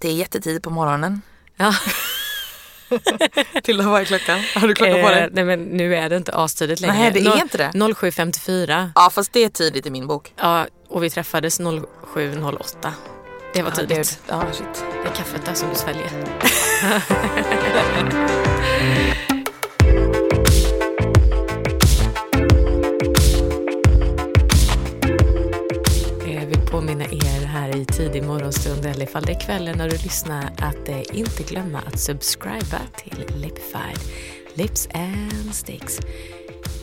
Det är jättetidigt på morgonen. Ja. Till vad är klockan? Har du klockan på Eh, dig? nej men nu är det inte astidigt längre. Nej, det är inte det. 07.54. Ja fast det är tidigt i min bok. Ja, och vi träffades 07.08. Det var tidigt. Ja, det, ja shit. Det är kaffet där som du sväljer. tidig morgonstund eller ifall det är kvällen när du lyssnar att eh, inte glömma att subscriba till Lipified Lips and Sticks.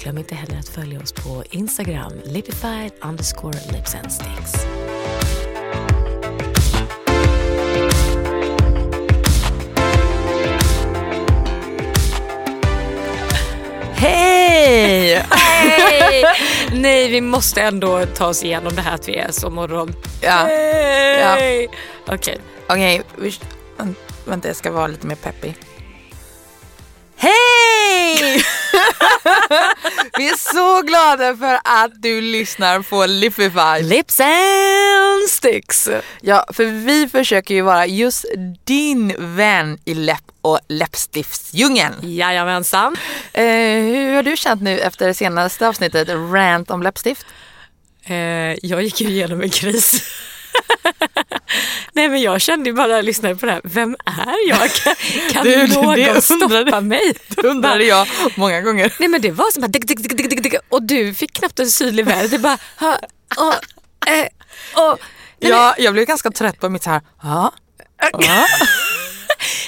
Glöm inte heller att följa oss på Instagram, lipified underscore lips and sticks. Hej! Nej! Nej, vi måste ändå ta oss igenom det här att vi är så morgon. Ja, Hej! Okej. okej. vi- vänt- Vänta jag ska vara lite mer peppig. Hej! vi är så glada för att du lyssnar på Lipify. Lips and sticks. Ja, för vi försöker ju vara just din vän i läpp och läppstiftsdjungeln. Jajamensan. Eh, hur har du känt nu efter det senaste avsnittet, Rant om läppstift? Eh, jag gick ju igenom en kris. Nej men jag kände ju bara när jag lyssnade på det här, vem är jag? Kan, kan Du, det någon undrade- stoppa mig? Det undrade jag många gånger. Nej men det var som bara dick, dick, dick, dick, dick, dick, och du fick knappt en syl i vädret. Det bara, ha, och, eh, och, nej, Ja, jag blev ganska trött på mitt så här, ja, ja.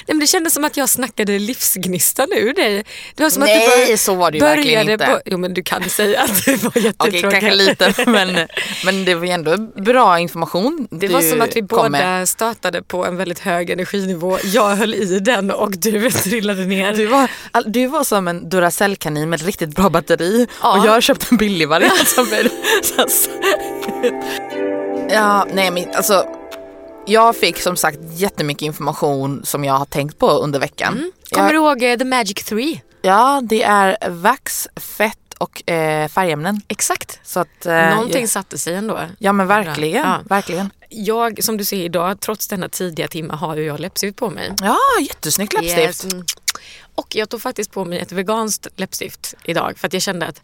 Nej, men det kändes som att jag snackade livsgnistan ur dig. Det var som att Nej, du bör- så var det ju började verkligen inte. På, jo men du kan säga att det var Okej, jättetråkigt. kanske lite, men, men det var ju ändå bra information Det var som att vi båda med. startade på en väldigt hög energinivå. Jag höll i den och du trillade ner. Du var, du var som en Duracell-kanin med riktigt bra batteri Ja. och jag köpte en billig variant som är Ja, nej men alltså jag fick som sagt jättemycket information som jag har tänkt på under veckan. Kommer jag, du ihåg eh, The Magic Three? Ja, det är vax, fett och eh, färgämnen. Exakt. Så att, eh, Någonting ja, satte sig ändå. ja men verkligen, Ja. verkligen. Jag, som du ser idag, trots denna tidiga timme har ju jag läppstift på mig. Ja, jättesnyggt läppstift. Yes. Och jag tog faktiskt på mig ett veganskt läppstift idag för att jag kände att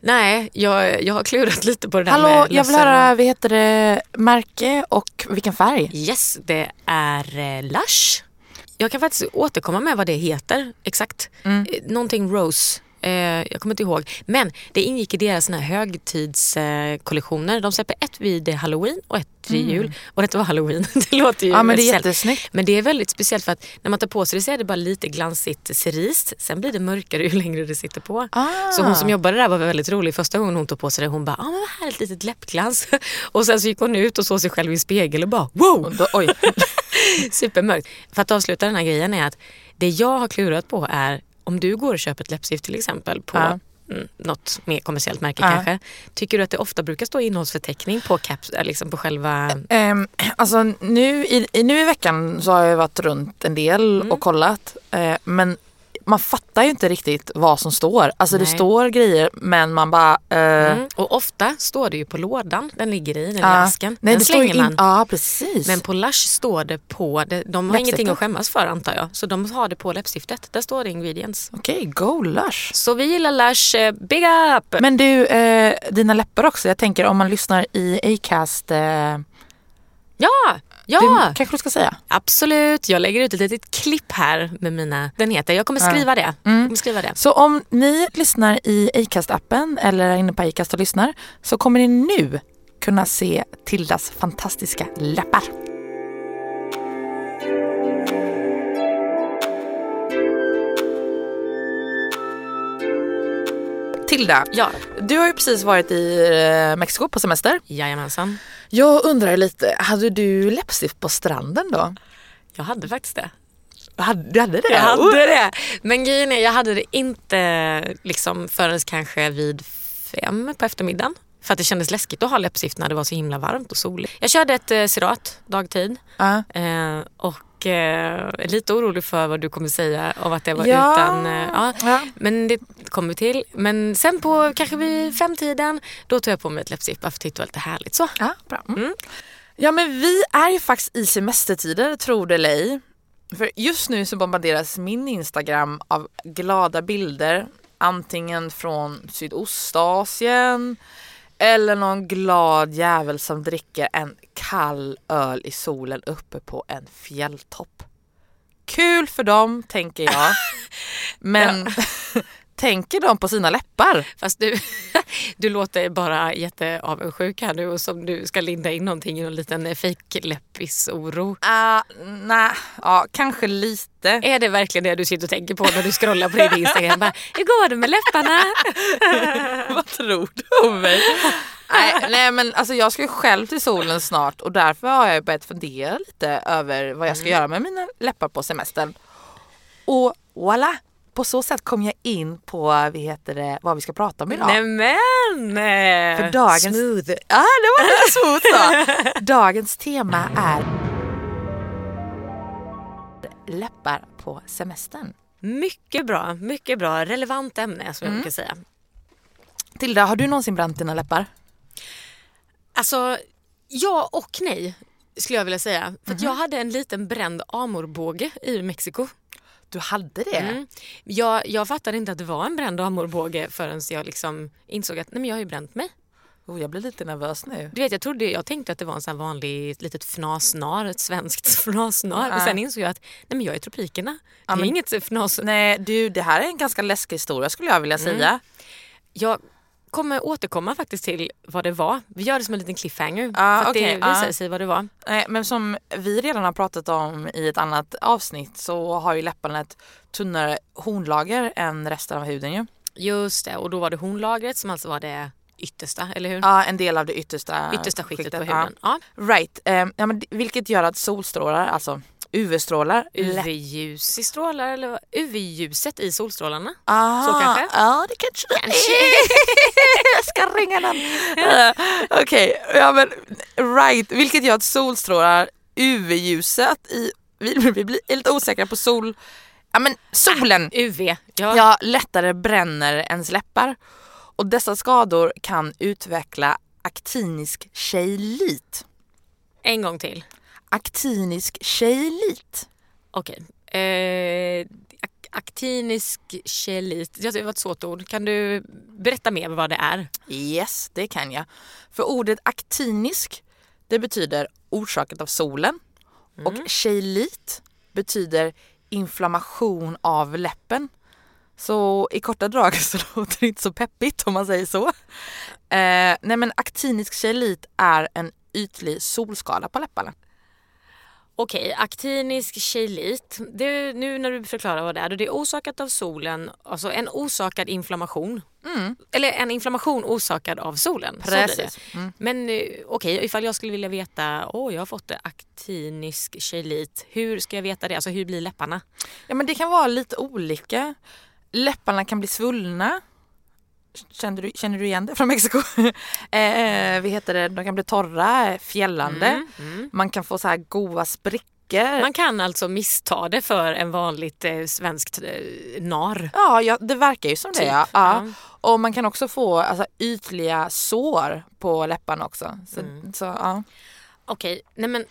nej, jag, jag har klurat lite på det där Hallå, med jag vill höra, vad heter det, märke och vilken färg? Yes, det är eh, Lush. Jag kan faktiskt återkomma med vad det heter exakt. Mm. Eh, Någonting Rose. Eh, jag kommer inte ihåg. Men det ingick i deras såna högtidskollektioner. De släpper ett vid halloween och ett vid jul. Och detta var halloween. det låter ju Mm. Ja men det är jättesnyggt. Men det är väldigt speciellt för att när man tar på sig det så är det bara lite glansigt cerise. Sen blir det mörkare ju längre det sitter på. Ah. Så hon som jobbade där var väldigt rolig. Första gången hon tog på sig det hon bara, ah, men vad härligt litet läppglans. Och sen så gick hon ut och såg sig själv i spegel och bara, wow! Och Då, oj. Supermörkt. För att avsluta den här grejen är att det jag har klurat på är om du går och köper ett läppstift till exempel på Ja. mm, något mer kommersiellt märke Ja. kanske. Tycker du att det ofta brukar stå innehållsförteckning på, caps, äh, liksom på själva... Ehm, alltså nu i, i, nu i veckan så har jag varit runt en del Mm. och kollat. Eh, men man fattar ju inte riktigt vad som står. Alltså det Nej. står grejer men man bara... eh, Mm. Och ofta står det ju på lådan den ligger i, den ja. asken. Nej, den det slänger man. in, Ja precis. Men på Lush står det på, det, de har ingenting att skämmas för antar jag. Så de har det på läppstiftet. Där står det ingredients. Okej, go Lush. Så vi gillar Lush, eh, big up! Men du, eh, dina läppar också. Jag tänker om man lyssnar i Acast. Eh, Ja, ja! Det kanske du ska säga. Absolut, jag lägger ut ett litet klipp här med mina, den heter, jag kommer skriva det. Mm. Kommer skriva det. Så om ni lyssnar i Acast-appen eller är inne på Acast och lyssnar så kommer ni nu kunna se Tildas fantastiska läppar. Tilda, Ja, du har ju precis varit i eh, Mexiko på semester. jajamensan. Jag undrar lite, hade du läppstift på stranden då? Jag hade faktiskt det. Hade- Du hade det? Jag hade det. Men grejen är, jag hade det inte liksom förrän kanske vid fem på eftermiddagen. För att det kändes läskigt att ha läppstift när det var så himla varmt och soligt. Jag körde ett eh, Cerat dagtid. Ja. Eh, och eh, är lite orolig för vad du kommer säga om att det var Ja. utan... Eh, ja. Ja. Men det kommer vi till. Men sen på kanske vid femtiden, då tog jag på mig ett läppstift bara för att var lite härligt så. Ja, bra. Mm. Ja men vi är ju faktiskt i semestertider, tror det eller ej. För just nu så bombarderas min Instagram av glada bilder. Antingen från Sydostasien eller någon glad jävel som dricker en kall öl i solen uppe på en fjälltopp. Kul för dem tänker jag. Men tänker de på sina läppar? Fast du, du låter bara jätteavundsjuk här nu och som du ska linda in någonting i någon liten fejkläppis-oro. Uh, Nej, ja, kanske lite. Är det verkligen det du sitter och tänker på när du scrollar på din Instagram? Bara, Hur går det med läpparna? Vad tror du om mig? Nej, nej men alltså jag ska ju själv till solen snart och därför har jag börjat fundera lite över vad jag ska göra med mina läppar på semestern. Och voilà! På så sätt kom jag in på vad, heter det, vad vi ska prata om idag. Nämen! För dagens... Smooth. Ja, det var lite smooth då. Dagens tema är läppar på semestern. Mycket bra, mycket bra. Relevant ämne som jag Mm. brukar säga. Tilda, har du någonsin bränt dina läppar? Alltså, ja och nej skulle jag vilja säga. För Mhm. att jag hade en liten bränd amorbåge i Mexiko. Du hade det? Mm. Jag, jag fattade inte att det var en bränd amorbåge förrän jag liksom insåg att nej, men jag har ju bränt mig. Oh, jag blir lite nervös nu. Du vet, jag, trodde, jag tänkte att det var en sån vanlig ett litet fnasnar, ett svenskt fnasnar. Men Ja. sen insåg jag att nej, men jag är i tropikerna. Det är men- inget fnas. Nej du, det här är en ganska läskig historia skulle jag vilja säga. Jag kommer återkomma faktiskt till vad det var. Vi gör det som en liten cliffhanger. Ja, för att okej, det visar ja. sig vad det var. Nej, men som vi redan har pratat om i ett annat avsnitt så har ju läpparna ett tunnare hornlager än resten av huden ju. Just det, och då var det hornlagret som alltså var det yttersta, eller hur? Ja, en del av det yttersta, Yttersta skiktet på ja. huden. Ja. Right, eh, ja, men det- vilket gör att solstrålar, alltså UV-strålar. UV-ljus i strålar eller? UV-ljuset i solstrålarna? Aha, Så kanske? Ja, det kanske det Kanske. Jag ska ringa någon. Eh, Okej, ja men right, vilket gör att solstrålar, UV-ljuset i, vi, vi blir lite osäkra på sol, ja men solen UV, ja. ja, lättare bränner ens läppar. Och dessa skador kan utveckla aktinisk kejlit. En gång till. Aktinisk kejlit. Okej. Eh, ak- aktinisk kelit. Det var ett svårt ord. Kan du berätta mer vad det är? Yes, det kan jag. För ordet aktinisk, det betyder orsakat av solen. Och kejlit betyder inflammation av läppen. Så i korta drag så låter det inte så peppigt om man säger så. Eh, nej men aktinisk kejlit är en ytlig solskada på läpparna. Okej, aktinisk kelit. Det, nu när du förklarar vad det är, det är orsakat av solen, alltså en orsakad inflammation. Eller en inflammation orsakad av solen. Precis. Mm. Men eh, okej, ifall jag skulle vilja veta, åh jag har fått aktinisk kelit, hur ska jag veta det? Alltså hur blir läpparna? Ja men det kan vara lite olika. Läpparna kan bli svullna. Känner du, känner du igen det från Mexiko? eh, vad heter det? De kan bli torra, fjällande. Man kan få så här goa sprickor. Man kan alltså missta det för en vanligt eh, svenskt eh, narr. Ja, ja, det verkar ju som det. Typ, Ja. ja. Ja. Och man kan också få alltså, ytliga sår på läpparna också. Så, Mm. så, ja. Okej, nej men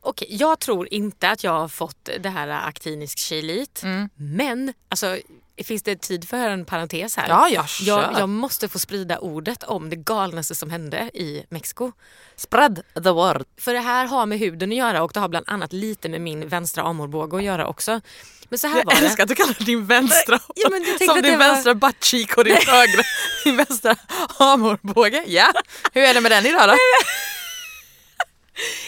okej, jag tror inte att jag har fått det här aktinisk kelit. Mm. Men alltså, finns det tid för en parentes här? ja, ja, kör. jag, jag måste få sprida ordet om det galnaste som hände i Mexiko. Spread the word. För det här har med huden att göra och det har bland annat lite med min vänstra amorbåge att göra också. Men så här var Jag det. älskar att du kallar din vänstra Ja, men jag som din det var- vänstra butt cheek och din högra, din vänstra amorbåge. Ja, hur är det med den idag då?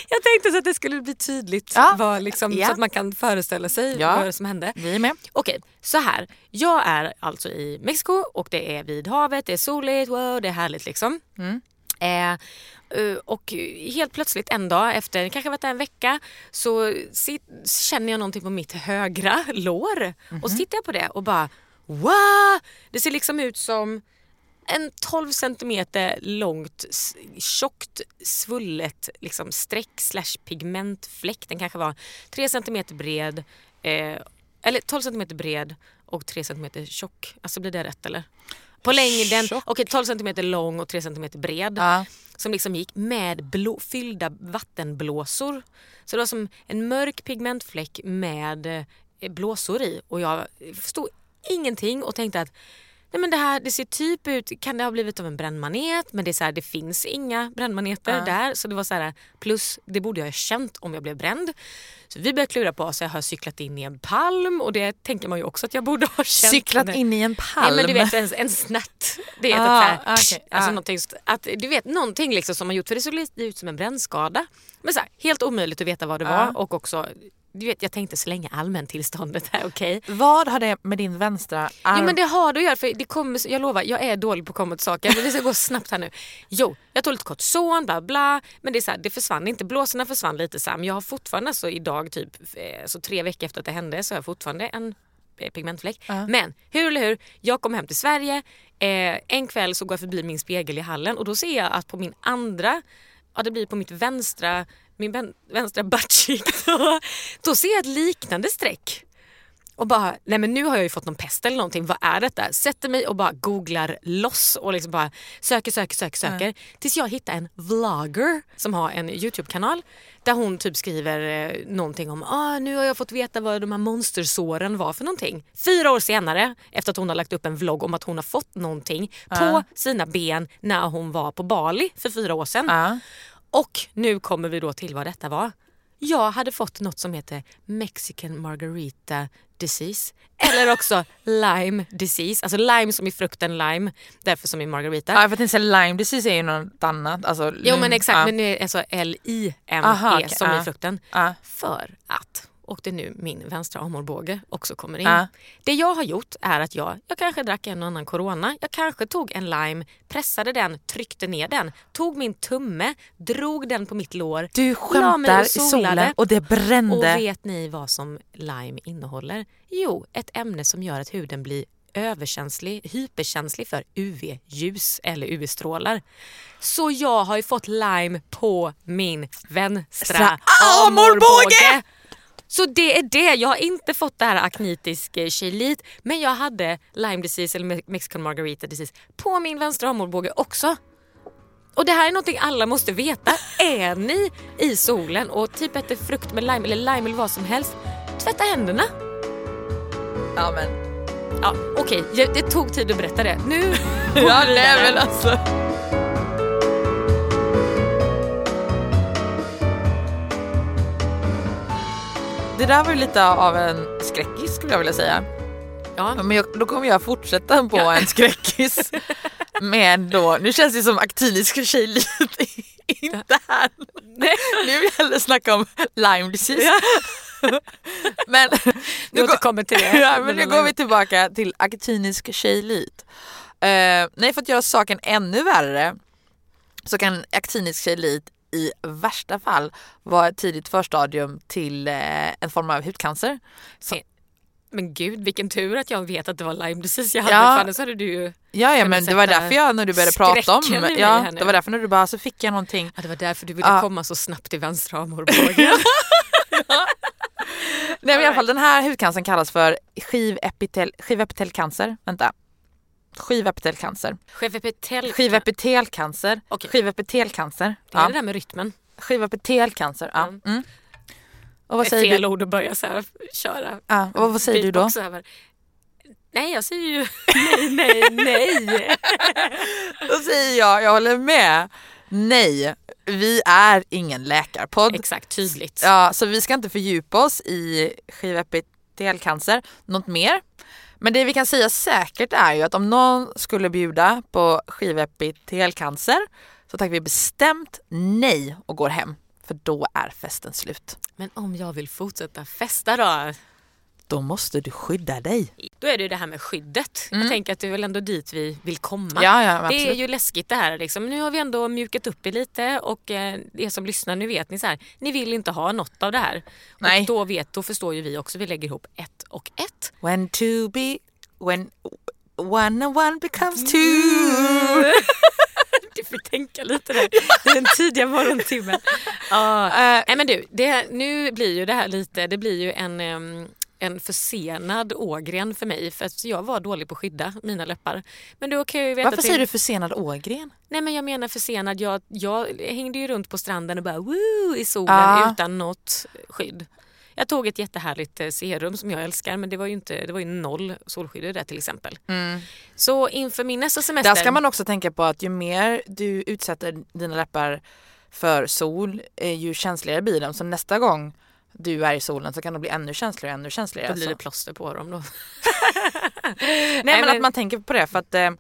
Jag tänkte så att det skulle bli tydligt Ja. vad liksom, Ja. så att man kan föreställa sig Ja. vad som hände. Vi är med. Okej, så här. Jag är alltså i Mexiko och det är vid havet, det är soligt, wow, det är härligt liksom. Mm. Eh, eh, och helt plötsligt en dag efter, kanske varit där en vecka, så känner jag någonting på mitt högra lår. Och så tittar jag på det och bara wow! Det ser liksom ut som en 12 centimeter långt, tjockt, svullet liksom streck slash pigmentfläck. Den kanske var 3 centimeter bred, eh, eller 12 centimeter bred och 3 centimeter tjock. Alltså blir det rätt eller? på längden, okej 12 cm lång och 3 cm bred. Ja. Som liksom gick med blå, fyllda vattenblåsor. Så det var som en mörk pigmentfläck med eh, blåsor i och jag förstod ingenting och tänkte att Nej men det här det ser typ ut, kan det ha blivit av en brännmanet? Men det, är så här, det finns inga brännmaneter Ja. där. Så det var så här, plus det borde jag ha känt om jag blev bränd. Så vi började klura på så jag har cyklat in i en palm och det tänker man ju också att jag borde ha känt. Cyklat Men- in i en palm. Ja, men du vet en, en snatt. Det är Ah, ah, okej, så här, alltså ah. att, du vet någonting liksom som man gjort för det såg lite ut som en brännskada. Men så här, helt omöjligt att veta vad det Ah. var och också du vet, jag tänkte så länge allmäntillståndet är okej. Vad har det med din vänstra arm? Jo men det har det att göra för det kommer, jag lovar jag är dålig på att komma till saker men det ska gå snabbt här nu. Jo, jag tog lite kortison bla bla men det, är så här, det försvann inte, blåsorna försvann lite så här, men jag har fortfarande alltså idag typ eh, så tre veckor efter att det hände så har jag fortfarande en eh, pigmentfläck. Ja. Men hur eller hur, jag kom hem till Sverige, eh, en kväll så går jag förbi min spegel i hallen och då ser jag att på min andra, ja det blir på mitt vänstra, min vän, vänstra buttcheek, då, då ser jag ett liknande streck. Och bara, nej men nu har jag ju fått någon pest eller någonting, vad är detta? Sätter mig och bara googlar loss och liksom bara söker, söker, söker, söker. Tills jag hittar en vlogger som har en Youtube-kanal där hon typ skriver eh, någonting om ah, nu har jag fått veta vad de här monstersåren var för någonting. Fyra år senare, efter att hon har lagt upp en vlogg om att hon har fått någonting på sina ben när hon var på Bali för fyra år sedan. Ja. Och nu kommer vi då till vad detta var. Jag hade fått något som heter Mexican Margarita disease. Eller också Lime disease. Alltså lime som i frukten lime, därför som i margarita. Ja, för att tänkte säga Lyme disease är ju något annat. Alltså, Jo men exakt, ja. men det är alltså L-I-M-E som i frukten. För att, och det är nu min vänstra armbåge också kommer in. Ja. Det jag har gjort är att jag, jag kanske drack en och annan corona, jag kanske tog en lime, pressade den, tryckte ner den, tog min tumme, drog den på mitt lår, Du skämtar och i solen och det och brände. vet ni vad som lime innehåller? Jo, ett ämne som gör att huden blir överkänslig, hyperkänslig för UV-ljus eller UV-strålar. Så jag har ju fått lime på min vänstra Stra- armbåge! Så det är det. Jag har inte fått det här aknitisk kelit men jag hade Lyme disease eller Me- Mexican margarita disease på min vänstra armbåge också. Och det här är någonting alla måste veta. Är ni i solen och typ äter frukt med lime eller lime eller vad som helst, tvätta händerna. Ja, men. Ja, Okej, jag- det tog tid att berätta det. Nu går Ja, vi vidare. nej men alltså. Det där var ju lite av en skräckis skulle jag vilja säga. Ja. Men jag, då kommer jag fortsätta på Ja. en skräckis. Med då, nu känns det som aktinisk tjejlit inte här. Nu vill jag hellre snacka om Lyme disease. Men Nu återkommer till det. ja, men nu går vi tillbaka till aktinisk tjejlit. Uh, nej, för att göra saken ännu värre så kan aktinisk tjejlit i värsta fall vara ett tidigt förstadium till eh, en form av hudcancer. Men gud vilken tur att jag vet att det var Lyme disease jag hade Ja. för annars hade du ju... Ja, ja men det var därför jag när du började prata om ja, det var därför när du bara så fick jag någonting. Ja, det var därför du ville Ja. komma så snabbt till vänstra armbågen. Nej men i alla fall den här hudcancern kallas för skivepitel, skivepitelcancer. Vänta. Skivepitelcancer. Chevepetel... Skivepitelcancer. Okej. Skivepitelcancer. Det är Ja. det där med rytmen. Skivepitelcancer. Ja. Mm. Mm. Och vad Ett säger fel du? ord att börja så här, köra. Ja, och vad säger du då? Nej, jag säger ju nej, nej, nej. Då säger jag, jag håller med. Nej, vi är ingen läkarpodd. Exakt, tydligt. Ja, så vi ska inte fördjupa oss i skivepitelcancer. Något mer? Men det vi kan säga säkert är ju att om någon skulle bjuda på skivepitelcancer så tackar vi bestämt nej och går hem. För då är festen slut. Men om jag vill fortsätta festa då? Då måste du skydda dig. Då är det ju det här med skyddet. Jag tänker att det är väl ändå dit vi vill komma. Mm. Ja, ja, Det är ju läskigt det här. Liksom. Nu har vi ändå mjukat upp det lite och eh, er som lyssnar, nu vet ni så här, ni vill inte ha något av det här. Nej. Och då, vet, då förstår ju vi också, vi lägger ihop ett och ett. When to be, when one and one becomes two. Du får tänka lite där. Den tidiga morgontimmen. Ja. Eh, Nej men du, det, nu blir ju det här lite, det blir ju en, em, en försenad Ågren för mig för att jag var dålig på att skydda mina läppar. Men då kan jag ju veta Varför till... säger du försenad Ågren? Nej men jag menar försenad, jag, jag hängde ju runt på stranden och bara woo i solen Ja. utan något skydd. Jag tog ett jättehärligt eh, serum som jag älskar men det var ju, inte, det var ju noll solskydd i det till exempel. Så inför min nästa semester... Där ska man också tänka på att ju mer du utsätter dina läppar för sol, eh, ju känsligare blir de. Så nästa gång du är i solen så kan de bli ännu känsligare, ännu känsligare. Då blir Så- det plåster på dem då. Nej men att man tänker på det för att eh,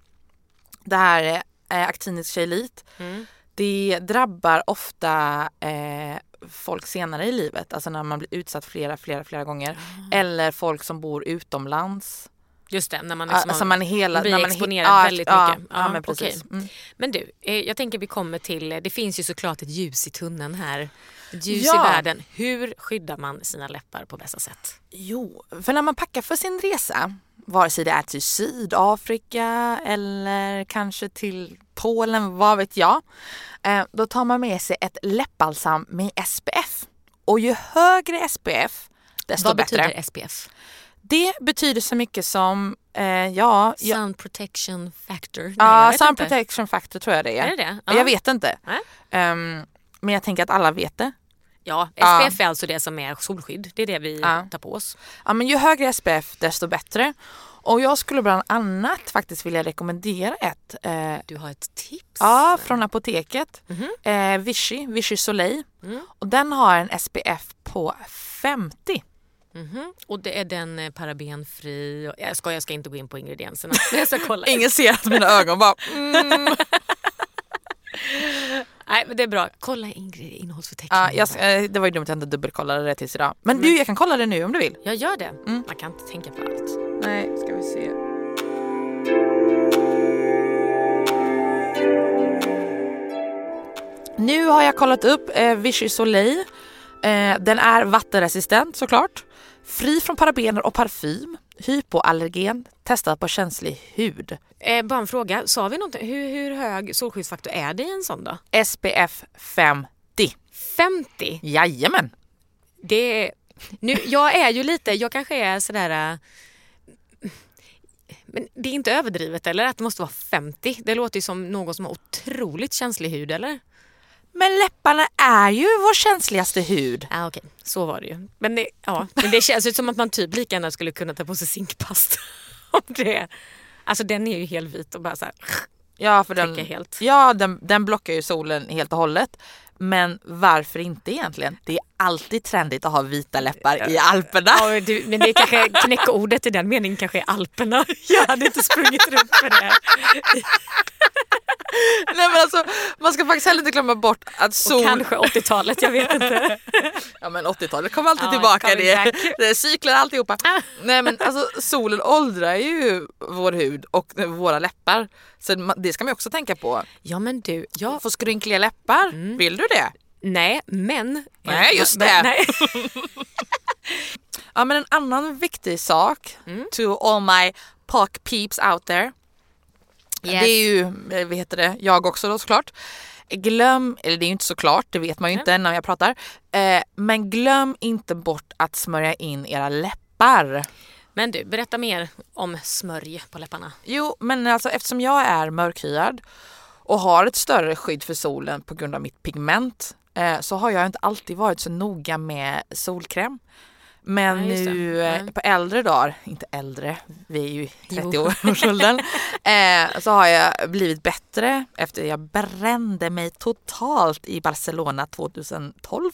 det här eh, actinisk kejlit Mm. det drabbar ofta eh, folk senare i livet, alltså när man blir utsatt flera, flera, flera gånger. Ah. Eller folk som bor utomlands. Just det, när man liksom alltså man hela... blir när man exponerad väldigt ja, mycket. Ja, Ja, men precis. okej. Mm. Men du, eh, jag tänker vi kommer till, det finns ju såklart ett ljus i tunneln här. Ett ljus Ja. i världen. Hur skyddar man sina läppar på bästa sätt? Jo, för när man packar för sin resa, vare sig det är till Sydafrika eller kanske till Polen, vad vet jag. Eh, då tar man med sig ett läppbalsam med SPF. Och ju högre SPF, desto Vad bättre. betyder SPF? Det betyder så mycket som, eh, ja, ja, Sun protection factor? Nej, ja sun inte. protection factor tror jag det är. Är det det? Ja. Ja. Jag vet inte. Ehm, men jag tänker att alla vet det. Ja, Ja. SPF är alltså det som är solskydd. Det är det vi Ja. tar på oss. Ja, men ju högre SPF desto bättre. Och jag skulle bland annat faktiskt vilja rekommendera ett eh, Du har ett tips? Ja, från apoteket. Mhm. Eh, Vichy, Vichy Soleil. Mm. Och den har en SPF på 50. Mhm. Och det är den eh, parabenfri. och- Jag ska, jag ska inte gå in på ingredienserna. Jag ska kolla. Ingen ser att mina ögon bara... Mm. Nej, men det är bra. Kolla innehållsförteckningen. Ja, jag, eh, det var ju dumt att jag inte dubbelkollade det tills idag. Men du, jag kan kolla det nu om du vill. Jag gör det. Mm. Man kan inte tänka på allt. Nej, ska vi se. Nu har jag kollat upp eh, Vichy Soleil. Eh, den är vattenresistent såklart. Fri från parabener och parfym. Hypoallergen. Testad på känslig hud. Eh, bara en fråga. Sa vi någonting? Hur, hur hög solskyddsfaktor är det i en sån då? SPF 50. 50? Jajamän. Det är, nu, jag är ju lite, jag kanske är sådär... äh, Men det är inte överdrivet eller? Att det måste vara 50? Det låter ju som någon som har otroligt känslig hud eller? Men läpparna är ju vår känsligaste hud. Ah, okej, så var det ju. Men det, ja, men det känns ju som att man typ lika gärna skulle kunna ta på sig zinkpasta. Om det. Alltså den är ju helt vit och bara så här, Ja, för den, helt. ja den, den blockar ju solen helt och hållet. Men varför inte egentligen? Det alltid trendigt att ha vita läppar i Alperna. Ja, du, men det är kanske knäckordet i den meningen kanske är Alperna. Jag hade inte sprungit runt med det. Nej, men alltså, man ska faktiskt heller inte glömma bort att sol... Och kanske 80-talet, jag vet inte. Ja men 80-talet kommer alltid Ja, tillbaka. Det, det är cykler alltihopa. Ah. Nej men alltså solen åldrar ju vår hud och våra läppar. Så det ska man också tänka på. Ja men du, jag Få skrynkliga läppar, vill du det? Nej, men... Nej, just det. Nej. Ja men en annan viktig sak to all my pock peeps out there. Yes. Det är ju, eh, vad heter det, jag också då såklart. Glöm, eller det är ju inte såklart, det vet man ju inte när jag pratar. Eh, men glöm inte bort att smörja in era läppar. Men du, berätta mer om smörj på läpparna. Jo, men alltså eftersom jag är mörkhyad och har ett större skydd för solen på grund av mitt pigment så har jag inte alltid varit så noga med solkräm. Men Nej, nu eh, Nej. på äldre dagar, inte äldre, vi är ju i Jo. 30-årsåldern, eh, så har jag blivit bättre efter jag brände mig totalt i Barcelona 2012.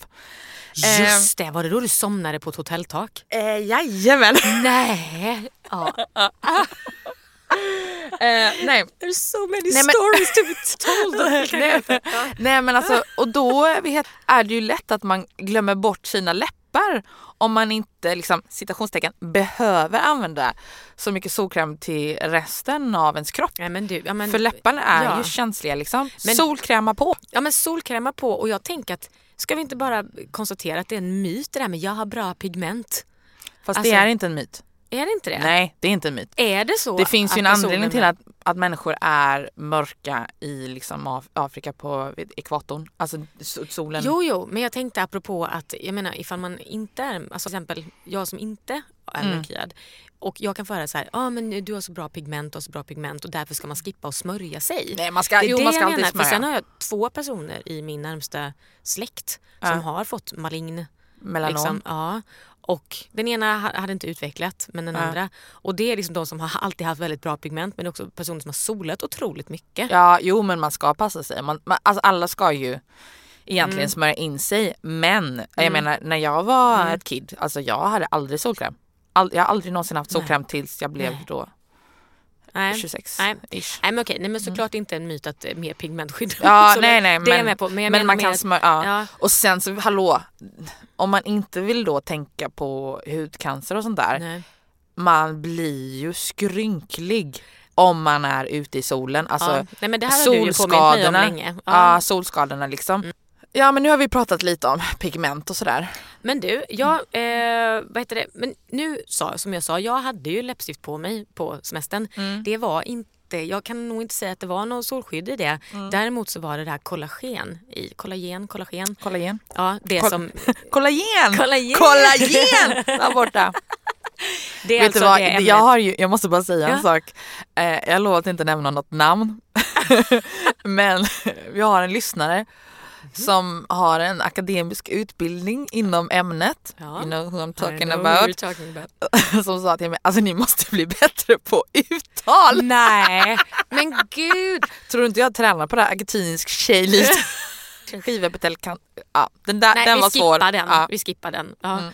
Eh. Just det, var det då du somnade på ett hotelltak? Eh, jajamän! Nej. Ja. Eh, nej, There's so many Nej, stories to be told. nej, nej men alltså, och då vet, är det ju lätt att man glömmer bort sina läppar om man inte liksom, citationstecken behöver använda så mycket solkräm till resten av ens kropp. Men du, ja, men, För läpparna är ja. ju känsliga liksom. Men- Solkräma på. Ja men solkräma på och jag tänker att ska vi inte bara konstatera att det är en myt det där med jag har bra pigment? Fast Alltså, det är inte en myt. Är det inte det? Nej, det är inte en myt. Är det så? Det finns ju en att anledning till att att människor är mörka i liksom Af- Afrika på ekvatorn. Alltså solen. Jo, jo, men jag tänkte apropå att jag menar ifall man inte är, alltså till exempel jag som inte är Mm. mörkhyad och jag kan få höra så här, ja ah, men du har så bra pigment, har så bra pigment och därför ska man skippa och smörja sig. Nej man ska, Det är jo det man ska jag alltid menar, för sen smörja. har jag två personer i min närmsta släkt som har fått malign Melanom. Liksom, ja. Och den ena ha- hade inte utvecklat men den Ja. andra. Och det är liksom de som har alltid haft väldigt bra pigment men också personer som har solat otroligt mycket. Ja, jo men man ska passa sig. Man, man, alltså alla ska ju egentligen Mm. smörja in sig. Men jag menar när jag var Mm. ett kid, alltså jag hade aldrig solkräm. All, jag har aldrig någonsin haft solkräm tills jag blev Nej. då Nej. 26 Nej. ish. Nej men okej, nej, men såklart inte en myt att eh, mer pigment skyddar Ja, nej, nej, Det är men- med på. Men, Men menar man kan smörja, ja. Ja, Och sen så hallå, om man inte vill då tänka på hudcancer och sånt där. nej. Man blir ju skrynklig om man är ute i solen. Alltså ja. nej men det här har du ju om solskadorna. länge. Ja, Ja. solskadorna liksom. Ja men nu har vi pratat lite om pigment och sådär. Men du, jag, eh, vad heter det? Men nu sa, som jag sa, jag hade ju läppstift på mig på semestern. Mm. Det var inte, jag kan nog inte säga att det var någon solskydd i det. Mm. Däremot så var det det här kollagen i, kollagen, kollagen. Kollagen. Ja, det Kol- som, Kollagen! Kollagen! Kollagen! Där borta. det är Vet alltså du vad, det jag, har ju, jag måste bara säga Ja. en sak. Eh, jag lovar att inte nämna något namn. Men vi har en lyssnare som har en akademisk utbildning inom ämnet. Ja. You know who I'm talking know about. talking about. Som sa till mig, alltså ni måste bli bättre på uttal. Nej, men gud. Tror du inte jag tränar på det här akademisk tjejliv? Skivepitel kan, ja den där Nej, den vi var svår. skippar den. Ja. Vi skippar den. Ja. Mm.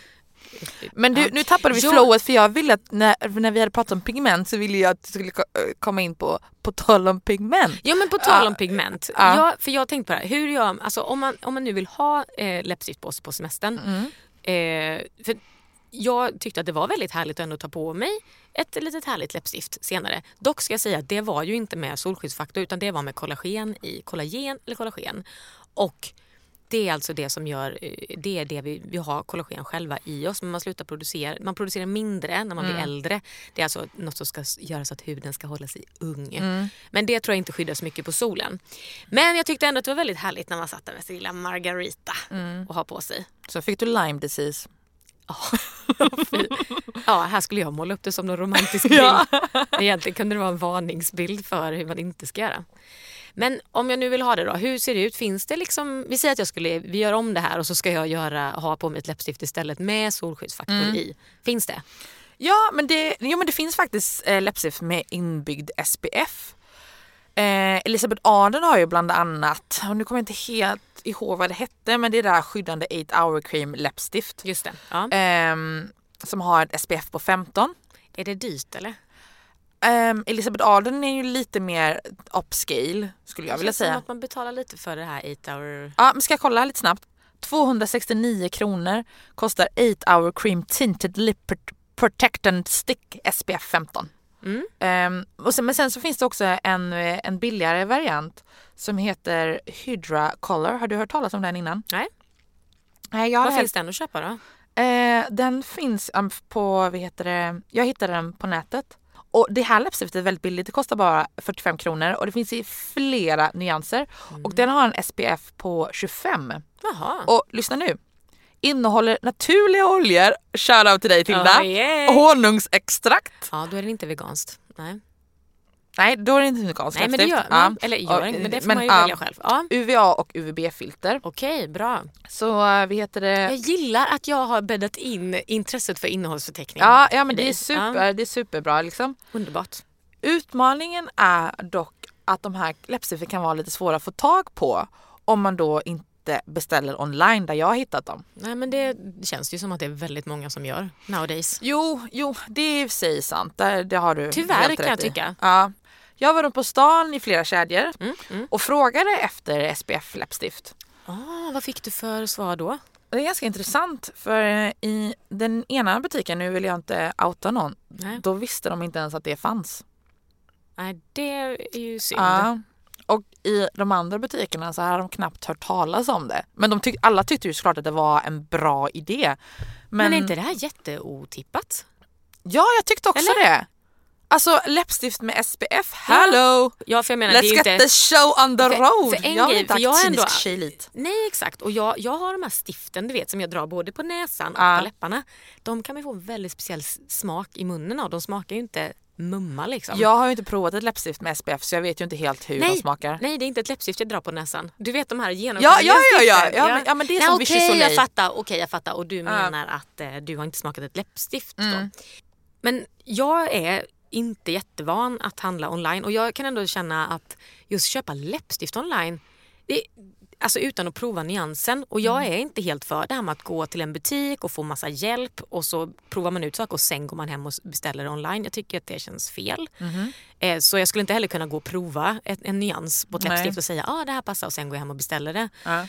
Men du, nu tappade vi Jo. flowet för jag ville att när, när vi hade pratat om pigment så ville jag att du skulle äh, komma in på, på tal om pigment. Ja men på tal om pigment. Ja. Ja, för jag tänkte på det här, hur jag, alltså, om, man, om man nu vill ha eh, läppstift på sig på semestern. Mm. Eh, för jag tyckte att det var väldigt härligt att ändå ta på mig ett litet härligt läppstift senare. Dock ska jag säga att det var ju inte med solskyddsfaktor utan det var med kollagen i kollagen eller kollagen. Och det är alltså det som gör, eh, det är det vi, vi har kollagen själva i oss men man slutar producera, man producerar mindre när man blir äldre. Det är alltså något som ska göra så att huden ska hålla sig ung. Men det tror jag inte så mycket på solen. Men jag tyckte ändå att det var väldigt härligt när man satt där med sin lilla margarita och ha på sig. Så fick du Lyme disease. Ja, här skulle jag måla upp det som någon romantisk bild. Ja. Egentligen kunde det vara en varningsbild för hur man inte ska göra. Men om jag nu vill ha det då, hur ser det ut? Finns det liksom, vi säger att jag skulle, vi gör om det här och så ska jag göra, ha på mig ett läppstift istället med solskyddsfaktor i. Finns det? Ja men det, jo, men det finns faktiskt eh, läppstift med inbyggd SPF. Eh, Elisabeth Arden har ju bland annat, och nu kommer jag inte helt ihåg vad det hette men det är det här skyddande 8 hour cream läppstift. Just det. Ja. Ehm, som har ett SPF på 15. Är det dyrt eller? Um, Elisabeth Arden är ju lite mer upscale skulle jag Det vilja känns som säga. att man betalar lite för det här 8 hour... Ja, men ska jag kolla lite snabbt? 269 kronor kostar 8 hour cream tinted lip Pro- protectant stick SPF 15. Mm. Ehm, och sen, men sen så finns det också en, eh, en billigare variant som heter Hydra Color. Har du hört talas om den innan? Nej. Nej, jag Var helt- finns den att köpa då? Eh, den finns um, på, vad heter det, jag hittade den på nätet. Och det här läppstiftet är väldigt billigt, det kostar bara 45 kronor och det finns i flera nyanser. Och den har en SPF på 25. Jaha. Och lyssna nu. Innehåller naturliga oljor, shoutout till dig Tilda, Oh, yeah. honungsextrakt. Ja, då är den inte veganskt. Nej, Nej, då är det inte veganskt Nej men det gör läppstift. man. Eller gör inte, men det får men, man ju ja. välja själv. Ja. UVA och UVB-filter. Okej, bra. Så vi heter det... Jag gillar att jag har bäddat in intresset för innehållsförteckning. Ja, ja men det är, super, det är superbra liksom. Underbart. Utmaningen är dock att de här läppstiften kan vara lite svåra att få tag på om man då inte beställer online där jag har hittat dem. Nej, men det känns ju som att det är väldigt många som gör nowadays. Jo, jo, det är i sig sant. Det, det har du Tyvärr, helt kan jag rätt i. tycka. Ja. Jag var runt på stan i flera kedjor Mm, mm. och frågade efter SPF läppstift. Ah, vad fick du för svar då? Det är ganska intressant för eh, i den ena butiken, nu vill jag inte outa någon, Nej, då visste de inte ens att det fanns. Nej det är ju synd. Ja. Och i de andra butikerna så har de knappt hört talas om det. Men de tyck, alla tyckte ju såklart att det var en bra idé. Men, är inte det här jätteotippat? Ja, jag tyckte också Eller? det. Alltså läppstift med SPF, hello! Ja, för jag menar, det är Let's get inte... the show on the För- road! för en jag är grej, inte för jag ändå- tjejlit. Nej exakt och jag, jag har de här stiften du vet som jag drar både på näsan och Ja. på läpparna. De kan man få en väldigt speciell smak i munnen av. De smakar ju inte mumma liksom. Jag har ju inte provat ett läppstift med SPF så jag vet ju inte helt hur de smakar. Nej det är inte ett läppstift jag drar på näsan. Du vet de här Ja, genomskinliga ja, ja, ja, stiften. ja, men, ja men det är Nej, som okej, Soleil. jag fattar, okej jag fattar och du menar att eh, du har inte smakat ett läppstift då. Mm. Men jag är inte jättevan att handla online och jag kan ändå känna att just köpa läppstift online, det, alltså utan att prova nyansen och jag Mm. är inte helt för det här med att gå till en butik och få massa hjälp och så provar man ut saker och sen går man hem och beställer online. Jag tycker att det känns fel. Eh, Så jag skulle inte heller kunna gå och prova en nyans på ett läppstift och säga att ah, det här passar och sen gå hem och beställa det. Ja.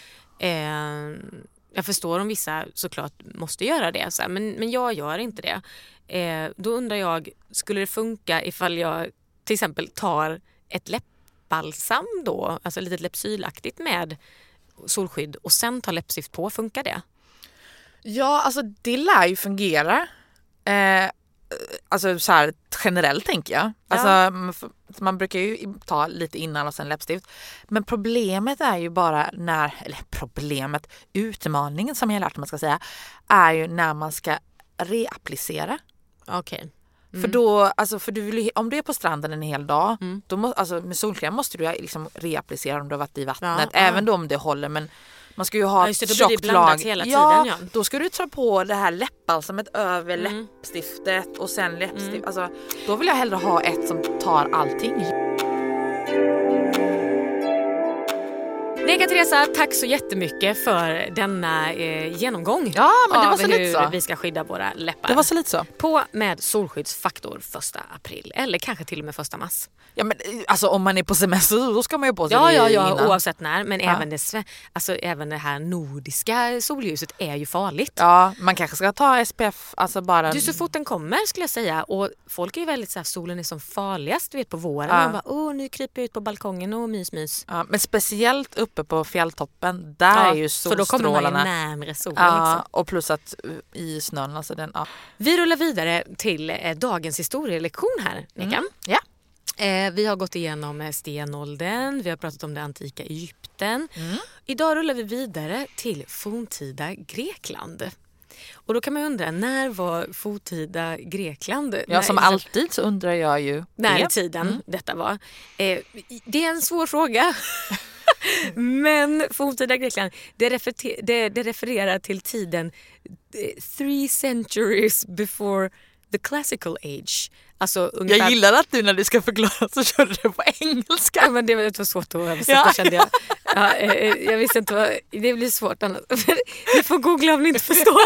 Jag förstår om vissa såklart måste göra det, så här, men, men jag gör inte det. Eh, då undrar jag, skulle det funka ifall jag till exempel tar ett läppbalsam då, alltså lite läppsylaktigt med solskydd och sen tar läppstift på, funkar det? Ja, alltså det lär ju fungera. Eh, alltså så här generellt tänker jag. Alltså, man f- man brukar ju ta lite innan och sen läppstift. Men problemet är ju bara när, eller problemet, utmaningen som jag har lärt mig man ska säga, är ju när man ska reapplicera. Okej. För då, alltså för du vill ju, om du är på stranden en hel dag, Mm. då må, alltså med solkräm måste du liksom reapplicera om du har varit i vattnet. Ja, ja. även då om det håller men man ska ju ha Ja, just det, ett tjockt lag. hela ja, tiden, ja. då ska du ta på det här läppbalsamet över Mm. läppstiftet och sen läppstift. Alltså, då vill jag hellre ha ett som tar allting. Neka Teresa, tack så jättemycket för denna eh, genomgång Ja, men det var av så lite hur så. vi ska skydda våra läppar. Det var så lite så. På med solskyddsfaktor första april eller kanske till och med första mars. Ja, men, eh, alltså, om man är på semester då ska man ju på sig Ja, det ja, ja innan. oavsett när. Men Ja. även, det, sve- alltså, även det här nordiska solljuset är ju farligt. Ja, man kanske ska ta SPF, alltså bara... Du, så fort den kommer skulle jag säga. Och folk är ju väldigt så här, solen är som farligast du vet på våren. Ja. Man bara, åh nu kryper jag ut på balkongen och mys mys. Ja, men speciellt uppe på fjälltoppen, där är ju för då kommer man ju solstrålarna. närmre solen. Ja, Liksom. och plus att uh, i snön, alltså den, ja. Vi rullar vidare till eh, dagens historielektion här, Nika. Ja. Eh, vi har gått igenom eh, stenåldern, vi har pratat om det antika Egypten. Mm. Idag rullar vi vidare till forntida Grekland. Och då kan man undra, när var forntida Grekland? ja, När- som alltid så undrar jag ju När i tiden detta var. Eh, det är en svår fråga. Men forntida Grekland, det, refer- det, det refererar till tiden eh, three centuries before the classical age. Alltså ungefär... Jag gillar att du när du ska förklara så kör du det på engelska. Ja, men det var svårt att översätta Ja. kände jag. Ja, eh, eh, jag visste inte vad, det blir svårt annars. Du får googla om ni inte förstår.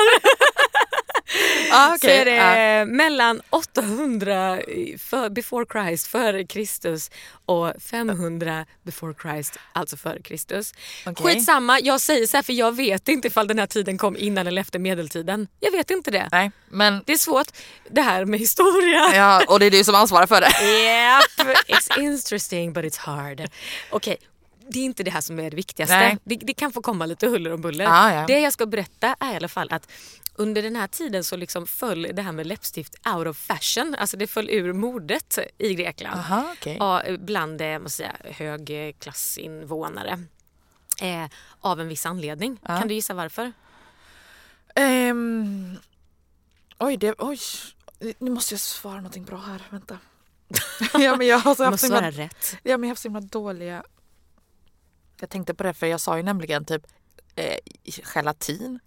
Ah, Så okej. är det Ja. mellan 800 för, before Christ före Kristus och 500 before Christ, alltså före Kristus. Okej. Skitsamma, jag säger så här för jag vet inte ifall den här tiden kom innan eller efter medeltiden. Jag vet inte det. Nej, men Det är svårt det här med historia. ja, och det är du som ansvarar för det. Yep, it's interesting but it's hard. Okej, det är inte det här som är det viktigaste. Det, det kan få komma lite huller och buller. Ja, ja. Det jag ska berätta är i alla fall att under den här tiden så liksom föll det här med läppstift out of fashion. Alltså det föll ur modet i Grekland. Aha. Ja, bland eh, säga, högklassinvånare. Eh, av en viss anledning. Kan du gissa varför? Ehm, oj, det, oj, nu måste jag svara någonting bra här. Vänta. ja, men jag har så haft himla, rätt. ja, men jag har haft så himla dåliga... Jag tänkte på det för jag sa ju nämligen typ eh, gelatin.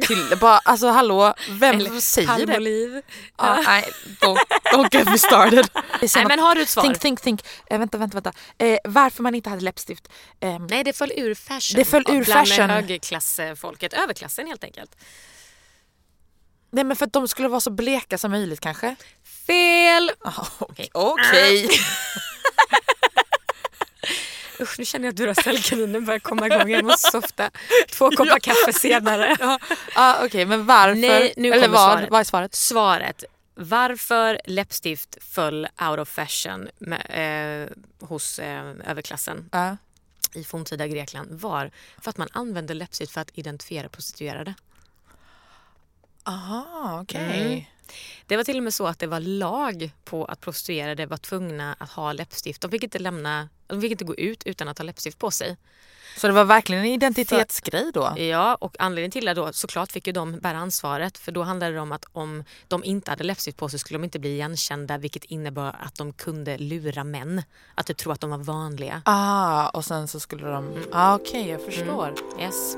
Till, bara, alltså hallå, vem Eller säger det? Palmolive. Ja, nej, don't, don't get me started. Nej men har du ett svar? Think, think, think. Eh, vänta, vänta, vänta. Eh, varför man inte hade läppstift. Ehm, Nej det föll ur fashion. Det föll ur bland fashion. högklassfolket, överklassen helt enkelt. nej men för att de skulle vara så bleka som möjligt kanske. Fel! Ah, Okej. Okej. Usch nu känner jag att Duracellkaninen börjar komma igång. Jag måste softa. Två koppar kaffe senare. Ja, ah, Okej, men varför? Nej, nu Eller vad, svaret. vad är svaret? Svaret. Varför läppstift föll out of fashion med, eh, hos eh, överklassen Ja. i forntida Grekland var för att man använde läppstift för att identifiera prostituerade. Aha, okej. Mm. Det var till och med så att det var lag på att prostituerade var tvungna att ha läppstift. De fick inte, lämna, de fick inte gå ut utan att ha läppstift på sig. Så det var verkligen en identitetsgrej då? Ja, och anledningen till det då såklart fick ju de bära ansvaret för då handlade det om att om de inte hade läppstift på sig skulle de inte bli igenkända vilket innebar att de kunde lura män att typ tro att de var vanliga. Ah, och sen så skulle de... Ah, Okej, okay, jag förstår. Mm. Yes.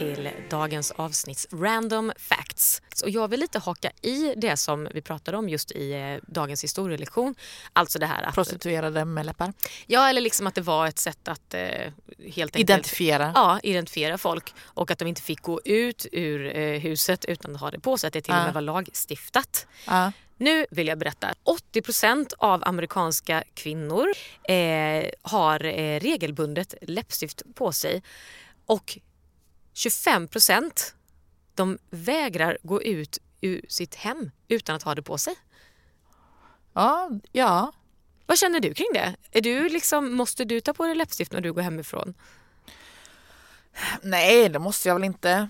Till dagens avsnitts random facts. Så jag vill lite haka i det som vi pratade om just i eh, dagens historielektion. Alltså det här att... Prostituerade med läppar? Ja, eller liksom att det var ett sätt att eh, helt enkelt... Identifiera? Ja, identifiera folk. Och att de inte fick gå ut ur eh, huset utan att ha det på sig. Att det till och med var lagstiftat. Ja. Nu vill jag berätta. 80% av amerikanska kvinnor eh, har eh, regelbundet läppstift på sig. Och 25 procent de vägrar gå ut ur sitt hem utan att ha det på sig. Ja, ja. Vad känner du kring det? Är du liksom, måste du ta på dig läppstift när du går hemifrån? Nej, det måste jag väl inte.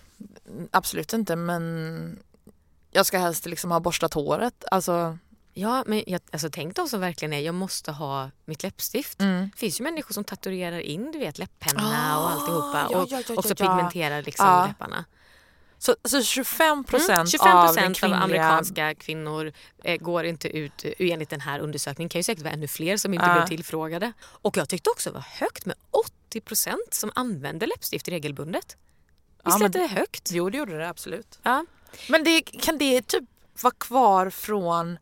Absolut inte, men jag ska helst liksom ha borstat håret. Alltså, Ja, men jag, alltså, tänk de som verkligen är, jag måste ha mitt läppstift. Mm. Det finns ju människor som tatuerar in du vet, läpppenna oh, och alltihopa ja, och ja, ja, också ja, pigmenterar liksom ja. läpparna. Så, så 25 procent mm, 25 av, den av amerikanska kvinnor eh, går inte ut eh, enligt den här undersökningen. Det kan ju säkert vara ännu fler som inte ja. blev tillfrågade. Och jag tyckte också det var högt med 80 procent som använder läppstift regelbundet. Visst ja, lät det högt? Jo, det gjorde det absolut. Ja. Men det, kan det typ vara kvar från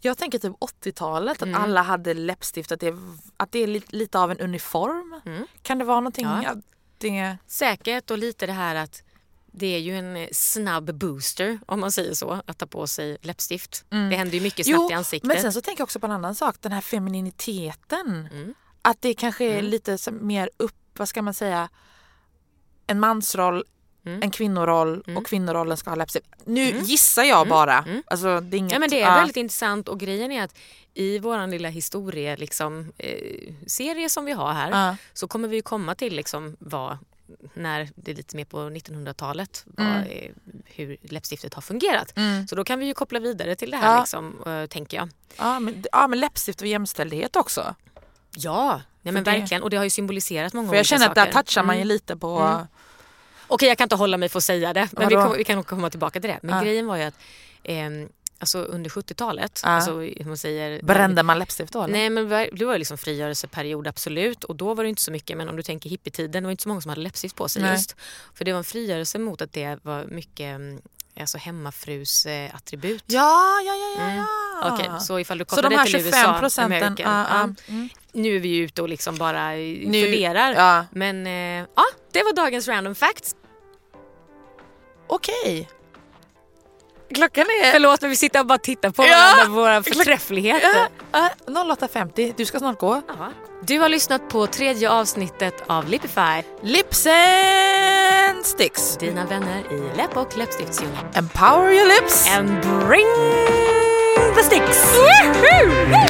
jag tänker typ 80-talet, mm. att alla hade läppstift, att det, att det är lite, lite av en uniform. Mm. Kan det vara någonting? Ja. Det... Säkert och lite det här att det är ju en snabb booster om man säger så, att ta på sig läppstift. Mm. Det händer ju mycket snabbt jo, i ansiktet. Men sen så tänker jag också på en annan sak, den här femininiteten. Mm. Att det kanske är Mm. lite mer upp, vad ska man säga, en mansroll Mm. en kvinnoroll Mm. och kvinnorollen ska ha läppstift. Nu Mm. gissar jag Mm. bara. Mm. Alltså, det är inget, Ja, men det är väldigt intressant och grejen är att i vår lilla historie liksom, eh, serie som vi har här Ja. så kommer vi komma till liksom vad när det är lite mer på 1900-talet vad, eh, hur läppstiftet har fungerat. Så då kan vi ju koppla vidare till det här Ja. liksom, eh, tänker jag. Ja, men, ja men läppstift och jämställdhet också. Ja, nej, men det- verkligen. Och det har ju symboliserat många För jag olika känner att saker. där touchar man ju lite på... Okej, jag kan inte hålla mig för att säga det, men vi, kom, vi kan komma tillbaka till det. Men Ja. grejen var ju att ehm, alltså under 70-talet, Ja. alltså, hur man säger, Brände man läppstift då? Eller? Nej men det var ju liksom frigörelseperiod absolut och då var det inte så mycket men om du tänker hippietiden det var inte så många som hade läppstift på sig Nej. just. För det var en frigörelse mot att det var mycket mm, alltså hemmafrus eh, attribut. Ja, ja, ja, ja. Mm. ja. Okej, så ifall du kopplar de det till 25 USA, procenten... American, ja. ja. Mm. Nu är vi ju ute och liksom bara eh, Nu- funderar. Ja. Men eh, ja, det var dagens random facts. Okej. Klockan är... Förlåt men vi sitter och bara tittar på Ja. varandra, våra förträffligheter. Ja, 08.50. Du ska snart gå. Ja. Du har lyssnat på tredje avsnittet av Lipify. Lips and sticks. Dina vänner i läpp och läppstiftsdjungeln. Empower your lips. And bring the sticks! Woohoo!